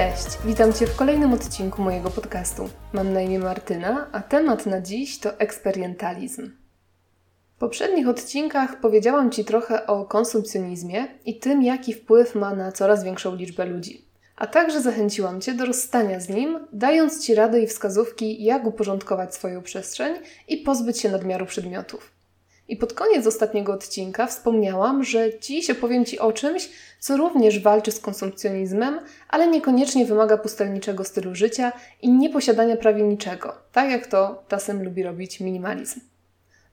Cześć, witam Cię w kolejnym odcinku mojego podcastu. Mam na imię Martyna, a temat na dziś to eksperientalizm. W poprzednich odcinkach powiedziałam Ci trochę o konsumpcjonizmie i tym, jaki wpływ ma na coraz większą liczbę ludzi. A także zachęciłam Cię do rozstania z nim, dając Ci rady i wskazówki, jak uporządkować swoją przestrzeń i pozbyć się nadmiaru przedmiotów. I pod koniec ostatniego odcinka wspomniałam, że dziś opowiem Ci o czymś, co również walczy z konsumpcjonizmem, ale niekoniecznie wymaga pustelniczego stylu życia i nieposiadania prawie niczego, tak jak to czasem lubi robić minimalizm.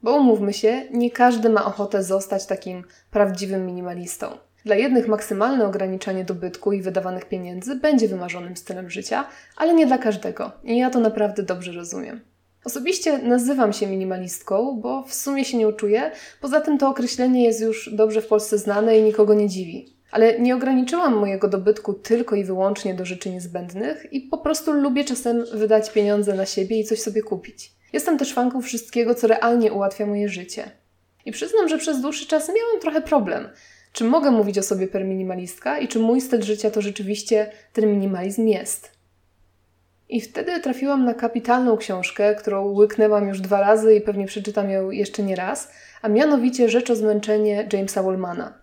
Bo umówmy się, nie każdy ma ochotę zostać takim prawdziwym minimalistą. Dla jednych maksymalne ograniczanie dobytku i wydawanych pieniędzy będzie wymarzonym stylem życia, ale nie dla każdego. I ja to naprawdę dobrze rozumiem. Osobiście nazywam się minimalistką, bo w sumie się nie uczuję. Poza tym to określenie jest już dobrze w Polsce znane i nikogo nie dziwi. Ale nie ograniczyłam mojego dobytku tylko i wyłącznie do rzeczy niezbędnych i po prostu lubię czasem wydać pieniądze na siebie i coś sobie kupić. Jestem też fanką wszystkiego, co realnie ułatwia moje życie. I przyznam, że przez dłuższy czas miałam trochę problem. Czy mogę mówić o sobie per minimalistka i czy mój styl życia to rzeczywiście ten minimalizm jest? I wtedy trafiłam na kapitalną książkę, którą łyknęłam już dwa razy i pewnie przeczytam ją jeszcze nie raz, a mianowicie Rzecz o zmęczenie Jamesa Wallmana.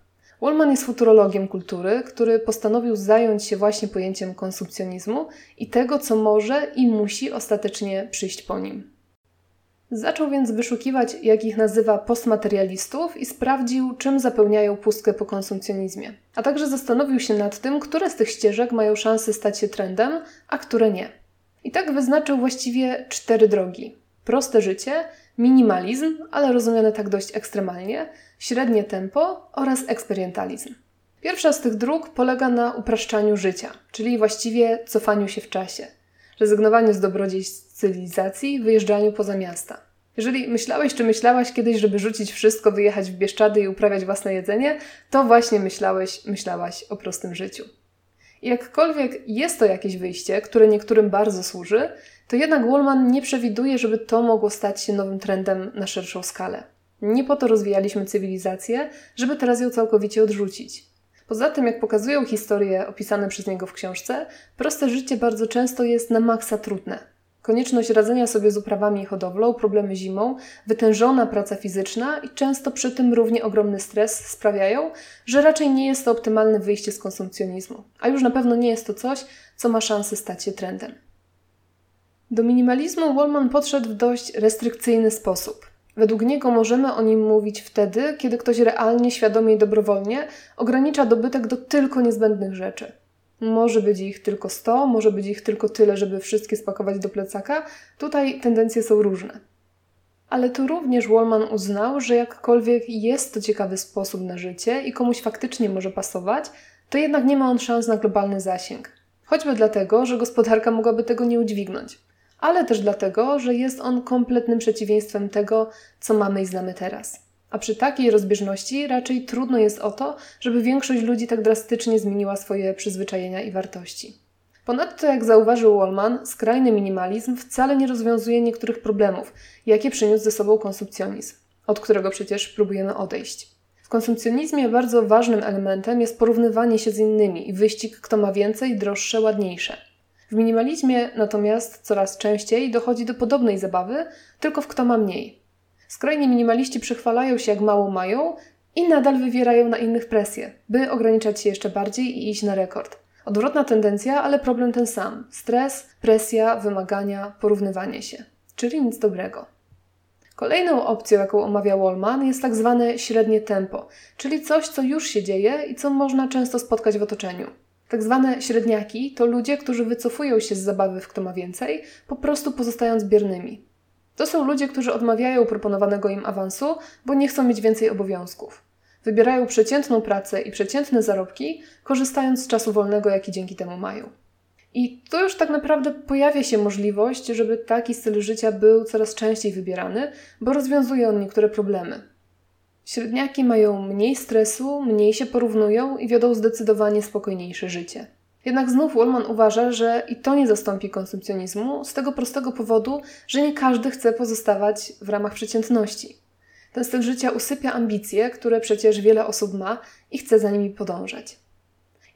Wallman jest futurologiem kultury, który postanowił zająć się właśnie pojęciem konsumpcjonizmu i tego, co może i musi ostatecznie przyjść po nim. Zaczął więc wyszukiwać, jak ich nazywa, postmaterialistów i sprawdził, czym zapełniają pustkę po konsumpcjonizmie. A także zastanowił się nad tym, które z tych ścieżek mają szansę stać się trendem, a które nie. I tak wyznaczył właściwie cztery drogi: proste życie, minimalizm, ale rozumiane tak dość ekstremalnie, średnie tempo oraz eksperyentalizm. Pierwsza z tych dróg polega na upraszczaniu życia, czyli właściwie cofaniu się w czasie, rezygnowaniu z dobrodziejstw cywilizacji, wyjeżdżaniu poza miasta. Jeżeli myślałeś czy myślałaś kiedyś, żeby rzucić wszystko, wyjechać w Bieszczady i uprawiać własne jedzenie, to właśnie myślałeś, myślałaś o prostym życiu. Jakkolwiek jest to jakieś wyjście, które niektórym bardzo służy, to jednak Wallman nie przewiduje, żeby to mogło stać się nowym trendem na szerszą skalę. Nie po to rozwijaliśmy cywilizację, żeby teraz ją całkowicie odrzucić. Poza tym, jak pokazują historie opisane przez niego w książce, proste życie bardzo często jest na maksa trudne. Konieczność radzenia sobie z uprawami i hodowlą, problemy zimą, wytężona praca fizyczna i często przy tym równie ogromny stres sprawiają, że raczej nie jest to optymalne wyjście z konsumpcjonizmu, a już na pewno nie jest to coś, co ma szansę stać się trendem. Do minimalizmu Wallman podszedł w dość restrykcyjny sposób. Według niego możemy o nim mówić wtedy, kiedy ktoś realnie, świadomie i dobrowolnie ogranicza dobytek do tylko niezbędnych rzeczy. Może być ich tylko 100, może być ich tylko tyle, żeby wszystkie spakować do plecaka. Tutaj tendencje są różne. Ale tu również Wallman uznał, że jakkolwiek jest to ciekawy sposób na życie i komuś faktycznie może pasować, to jednak nie ma on szans na globalny zasięg. Choćby dlatego, że gospodarka mogłaby tego nie udźwignąć, ale też dlatego, że jest on kompletnym przeciwieństwem tego, co mamy i znamy teraz. A przy takiej rozbieżności raczej trudno jest o to, żeby większość ludzi tak drastycznie zmieniła swoje przyzwyczajenia i wartości. Ponadto, jak zauważył Wallman, skrajny minimalizm wcale nie rozwiązuje niektórych problemów, jakie przyniósł ze sobą konsumpcjonizm, od którego przecież próbujemy odejść. W konsumpcjonizmie bardzo ważnym elementem jest porównywanie się z innymi i wyścig, kto ma więcej, droższe, ładniejsze. W minimalizmie natomiast coraz częściej dochodzi do podobnej zabawy, tylko w kto ma mniej. Skrajni minimaliści przychwalają się, jak mało mają i nadal wywierają na innych presję, by ograniczać się jeszcze bardziej i iść na rekord. Odwrotna tendencja, ale problem ten sam: stres, presja, wymagania, porównywanie się. Czyli nic dobrego. Kolejną opcją, jaką omawia Wallman, jest tak zwane średnie tempo, czyli coś, co już się dzieje i co można często spotkać w otoczeniu. Tak zwane średniaki to ludzie, którzy wycofują się z zabawy w kto ma więcej, po prostu pozostając biernymi. To są ludzie, którzy odmawiają proponowanego im awansu, bo nie chcą mieć więcej obowiązków. Wybierają przeciętną pracę i przeciętne zarobki, korzystając z czasu wolnego, jaki dzięki temu mają. I tu już tak naprawdę pojawia się możliwość, żeby taki styl życia był coraz częściej wybierany, bo rozwiązuje on niektóre problemy. Średniaki mają mniej stresu, mniej się porównują i wiodą zdecydowanie spokojniejsze życie. Jednak znów Wallman uważa, że i to nie zastąpi konsumpcjonizmu z tego prostego powodu, że nie każdy chce pozostawać w ramach przeciętności. Ten styl życia usypia ambicje, które przecież wiele osób ma i chce za nimi podążać.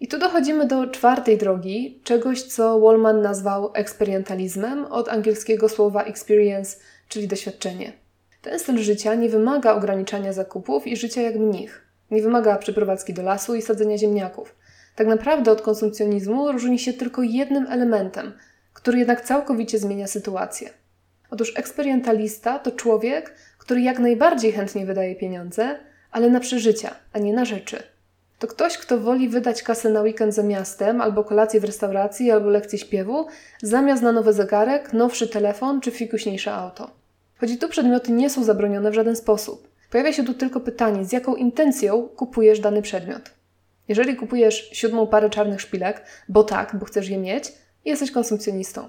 I tu dochodzimy do czwartej drogi, czegoś, co Wallman nazwał eksperyentalizmem, od angielskiego słowa experience, czyli doświadczenie. Ten styl życia nie wymaga ograniczania zakupów i życia jak mnich. Nie wymaga przeprowadzki do lasu i sadzenia ziemniaków. Tak naprawdę od konsumpcjonizmu różni się tylko jednym elementem, który jednak całkowicie zmienia sytuację. Otóż eksperymentalista to człowiek, który jak najbardziej chętnie wydaje pieniądze, ale na przeżycia, a nie na rzeczy. To ktoś, kto woli wydać kasę na weekend za miastem, albo kolację w restauracji, albo lekcję śpiewu, zamiast na nowy zegarek, nowszy telefon czy fikuśniejsze auto. Choć tu przedmioty nie są zabronione w żaden sposób. Pojawia się tu tylko pytanie, z jaką intencją kupujesz dany przedmiot. Jeżeli kupujesz siódmą parę czarnych szpilek, bo tak, bo chcesz je mieć, jesteś konsumpcjonistą.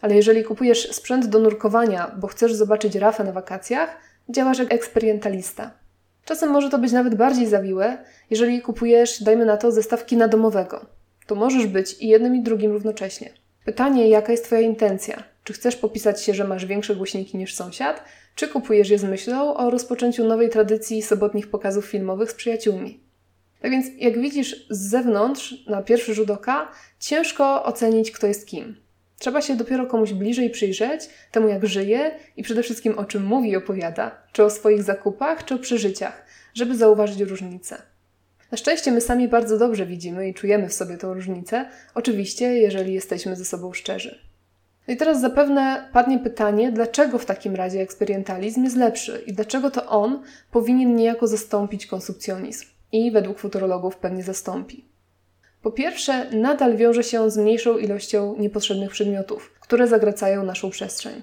Ale jeżeli kupujesz sprzęt do nurkowania, bo chcesz zobaczyć rafę na wakacjach, działasz jak eksperymentalista. Czasem może to być nawet bardziej zawiłe, jeżeli kupujesz, dajmy na to, zestaw kina domowego. To możesz być i jednym i drugim równocześnie. Pytanie, jaka jest Twoja intencja? Czy chcesz popisać się, że masz większe głośniki niż sąsiad, czy kupujesz je z myślą o rozpoczęciu nowej tradycji sobotnich pokazów filmowych z przyjaciółmi? Tak więc, jak widzisz z zewnątrz, na pierwszy rzut oka, ciężko ocenić, kto jest kim. Trzeba się dopiero komuś bliżej przyjrzeć, temu jak żyje i przede wszystkim o czym mówi i opowiada, czy o swoich zakupach, czy o przeżyciach, żeby zauważyć różnicę. Na szczęście my sami bardzo dobrze widzimy i czujemy w sobie tę różnicę, oczywiście, jeżeli jesteśmy ze sobą szczerzy. No i teraz zapewne padnie pytanie, dlaczego w takim razie eksperymentalizm jest lepszy i dlaczego to on powinien niejako zastąpić konsumpcjonizm i według futurologów pewnie zastąpi. Po pierwsze, nadal wiąże się z mniejszą ilością niepotrzebnych przedmiotów, które zagracają naszą przestrzeń.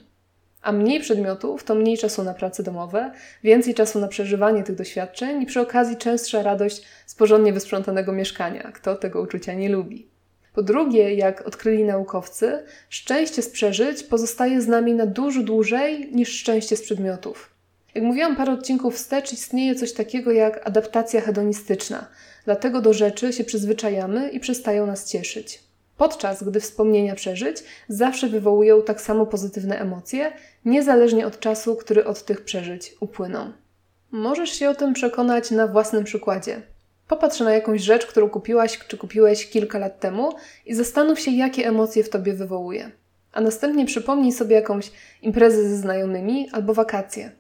A mniej przedmiotów to mniej czasu na prace domowe, więcej czasu na przeżywanie tych doświadczeń i przy okazji częstsza radość z porządnie wysprzątanego mieszkania. Kto tego uczucia nie lubi? Po drugie, jak odkryli naukowcy, szczęście z przeżyć pozostaje z nami na dużo dłużej niż szczęście z przedmiotów. Jak mówiłam parę odcinków wstecz, istnieje coś takiego jak adaptacja hedonistyczna, dlatego do rzeczy się przyzwyczajamy i przestają nas cieszyć. Podczas gdy wspomnienia przeżyć zawsze wywołują tak samo pozytywne emocje, niezależnie od czasu, który od tych przeżyć upłyną. Możesz się o tym przekonać na własnym przykładzie. Popatrz na jakąś rzecz, którą kupiłaś czy kupiłeś kilka lat temu i zastanów się, jakie emocje w tobie wywołuje. A następnie przypomnij sobie jakąś imprezę ze znajomymi albo wakacje.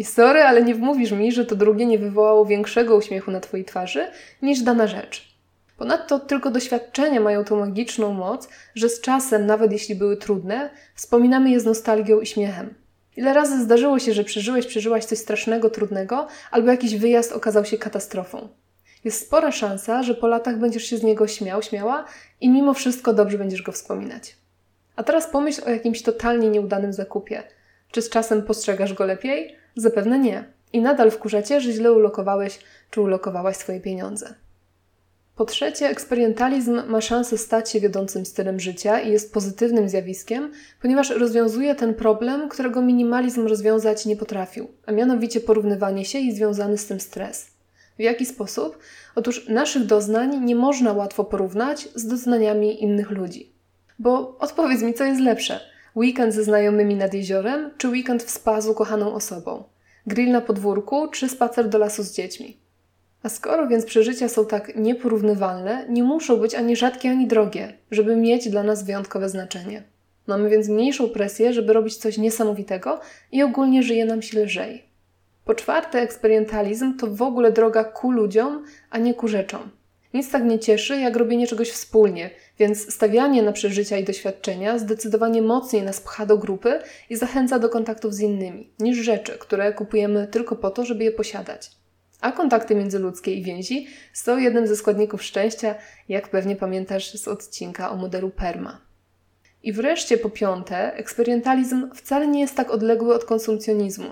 I sorry, ale nie wmówisz mi, że to drugie nie wywołało większego uśmiechu na Twojej twarzy niż dana rzecz. Ponadto tylko doświadczenia mają tą magiczną moc, że z czasem, nawet jeśli były trudne, wspominamy je z nostalgią i śmiechem. Ile razy zdarzyło się, że przeżyłeś, przeżyłaś coś strasznego, trudnego, albo jakiś wyjazd okazał się katastrofą. Jest spora szansa, że po latach będziesz się z niego śmiał, śmiała i mimo wszystko dobrze będziesz go wspominać. A teraz pomyśl o jakimś totalnie nieudanym zakupie. Czy z czasem postrzegasz go lepiej? Zapewne nie. I nadal wkurzacie, że źle ulokowałeś czy ulokowałaś swoje pieniądze. Po trzecie, eksperymentalizm ma szansę stać się wiodącym stylem życia i jest pozytywnym zjawiskiem, ponieważ rozwiązuje ten problem, którego minimalizm rozwiązać nie potrafił, a mianowicie porównywanie się i związany z tym stres. W jaki sposób? Otóż naszych doznań nie można łatwo porównać z doznaniami innych ludzi. Bo odpowiedz mi, co jest lepsze: weekend ze znajomymi nad jeziorem, czy weekend w spa z ukochaną osobą? Grill na podwórku, czy spacer do lasu z dziećmi? A skoro więc przeżycia są tak nieporównywalne, nie muszą być ani rzadkie, ani drogie, żeby mieć dla nas wyjątkowe znaczenie. Mamy więc mniejszą presję, żeby robić coś niesamowitego i ogólnie żyje nam się lżej. Po czwarte, eksperymentalizm to w ogóle droga ku ludziom, a nie ku rzeczom. Nic tak nie cieszy, jak robienie czegoś wspólnie, więc stawianie na przeżycia i doświadczenia zdecydowanie mocniej nas pcha do grupy i zachęca do kontaktów z innymi, niż rzeczy, które kupujemy tylko po to, żeby je posiadać. A kontakty międzyludzkie i więzi są jednym ze składników szczęścia, jak pewnie pamiętasz z odcinka o modelu PERMA. I wreszcie po piąte, eksperymentalizm wcale nie jest tak odległy od konsumpcjonizmu,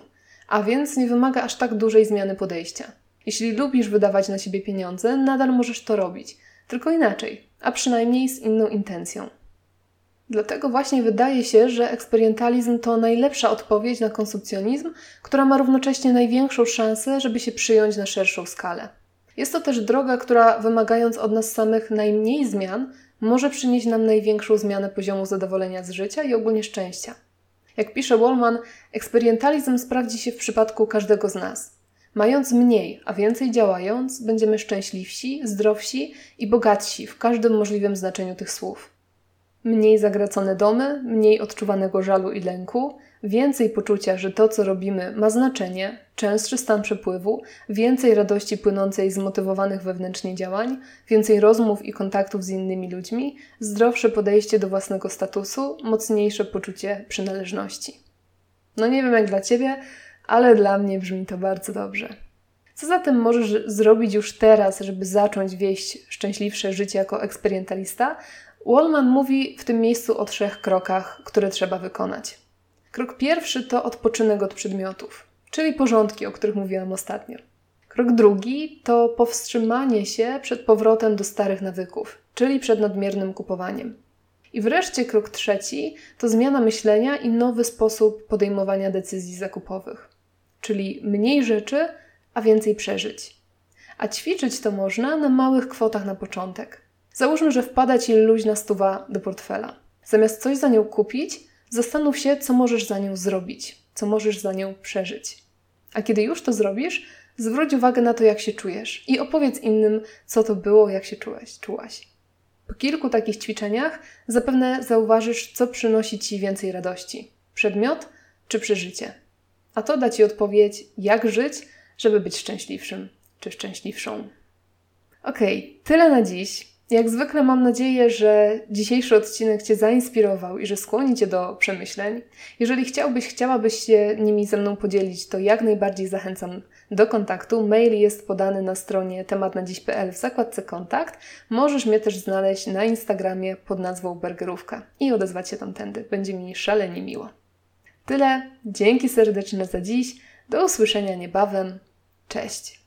a więc nie wymaga aż tak dużej zmiany podejścia. Jeśli lubisz wydawać na siebie pieniądze, nadal możesz to robić, tylko inaczej, a przynajmniej z inną intencją. Dlatego właśnie wydaje się, że eksperymentalizm to najlepsza odpowiedź na konsumpcjonizm, która ma równocześnie największą szansę, żeby się przyjąć na szerszą skalę. Jest to też droga, która wymagając od nas samych najmniej zmian, może przynieść nam największą zmianę poziomu zadowolenia z życia i ogólnie szczęścia. Jak pisze Wallman, eksperymentalizm sprawdzi się w przypadku każdego z nas. Mając mniej, a więcej działając, będziemy szczęśliwsi, zdrowsi i bogatsi w każdym możliwym znaczeniu tych słów. Mniej zagracone domy, mniej odczuwanego żalu i lęku, więcej poczucia, że to, co robimy, ma znaczenie, częstszy stan przepływu, więcej radości płynącej z motywowanych wewnętrznie działań, więcej rozmów i kontaktów z innymi ludźmi, zdrowsze podejście do własnego statusu, mocniejsze poczucie przynależności. No nie wiem jak dla ciebie, ale dla mnie brzmi to bardzo dobrze. Co zatem możesz zrobić już teraz, żeby zacząć wieść szczęśliwsze życie jako eksperymentalista? Wallman mówi w tym miejscu o trzech krokach, które trzeba wykonać. Krok pierwszy to odpoczynek od przedmiotów, czyli porządki, o których mówiłam ostatnio. Krok drugi to powstrzymanie się przed powrotem do starych nawyków, czyli przed nadmiernym kupowaniem. I wreszcie krok trzeci to zmiana myślenia i nowy sposób podejmowania decyzji zakupowych, czyli mniej rzeczy, a więcej przeżyć. A ćwiczyć to można na małych kwotach na początek. Załóżmy, że wpada ci luźna stuwa do portfela. Zamiast coś za nią kupić, zastanów się, co możesz za nią zrobić, co możesz za nią przeżyć. A kiedy już to zrobisz, zwróć uwagę na to, jak się czujesz i opowiedz innym, co to było, jak się czułeś, czułaś. Po kilku takich ćwiczeniach zapewne zauważysz, co przynosi ci więcej radości: przedmiot czy przeżycie. A to da ci odpowiedź, jak żyć, żeby być szczęśliwszym czy szczęśliwszą. Okay, tyle na dziś. Jak zwykle mam nadzieję, że dzisiejszy odcinek Cię zainspirował i że skłoni Cię do przemyśleń. Jeżeli chciałbyś, chciałabyś się nimi ze mną podzielić, to jak najbardziej zachęcam do kontaktu. Mail jest podany na stronie tematnadziś.pl w zakładce kontakt. Możesz mnie też znaleźć na Instagramie pod nazwą Burgerówka i odezwać się tamtędy. Będzie mi szalenie miło. Tyle. Dzięki serdeczne za dziś. Do usłyszenia niebawem. Cześć.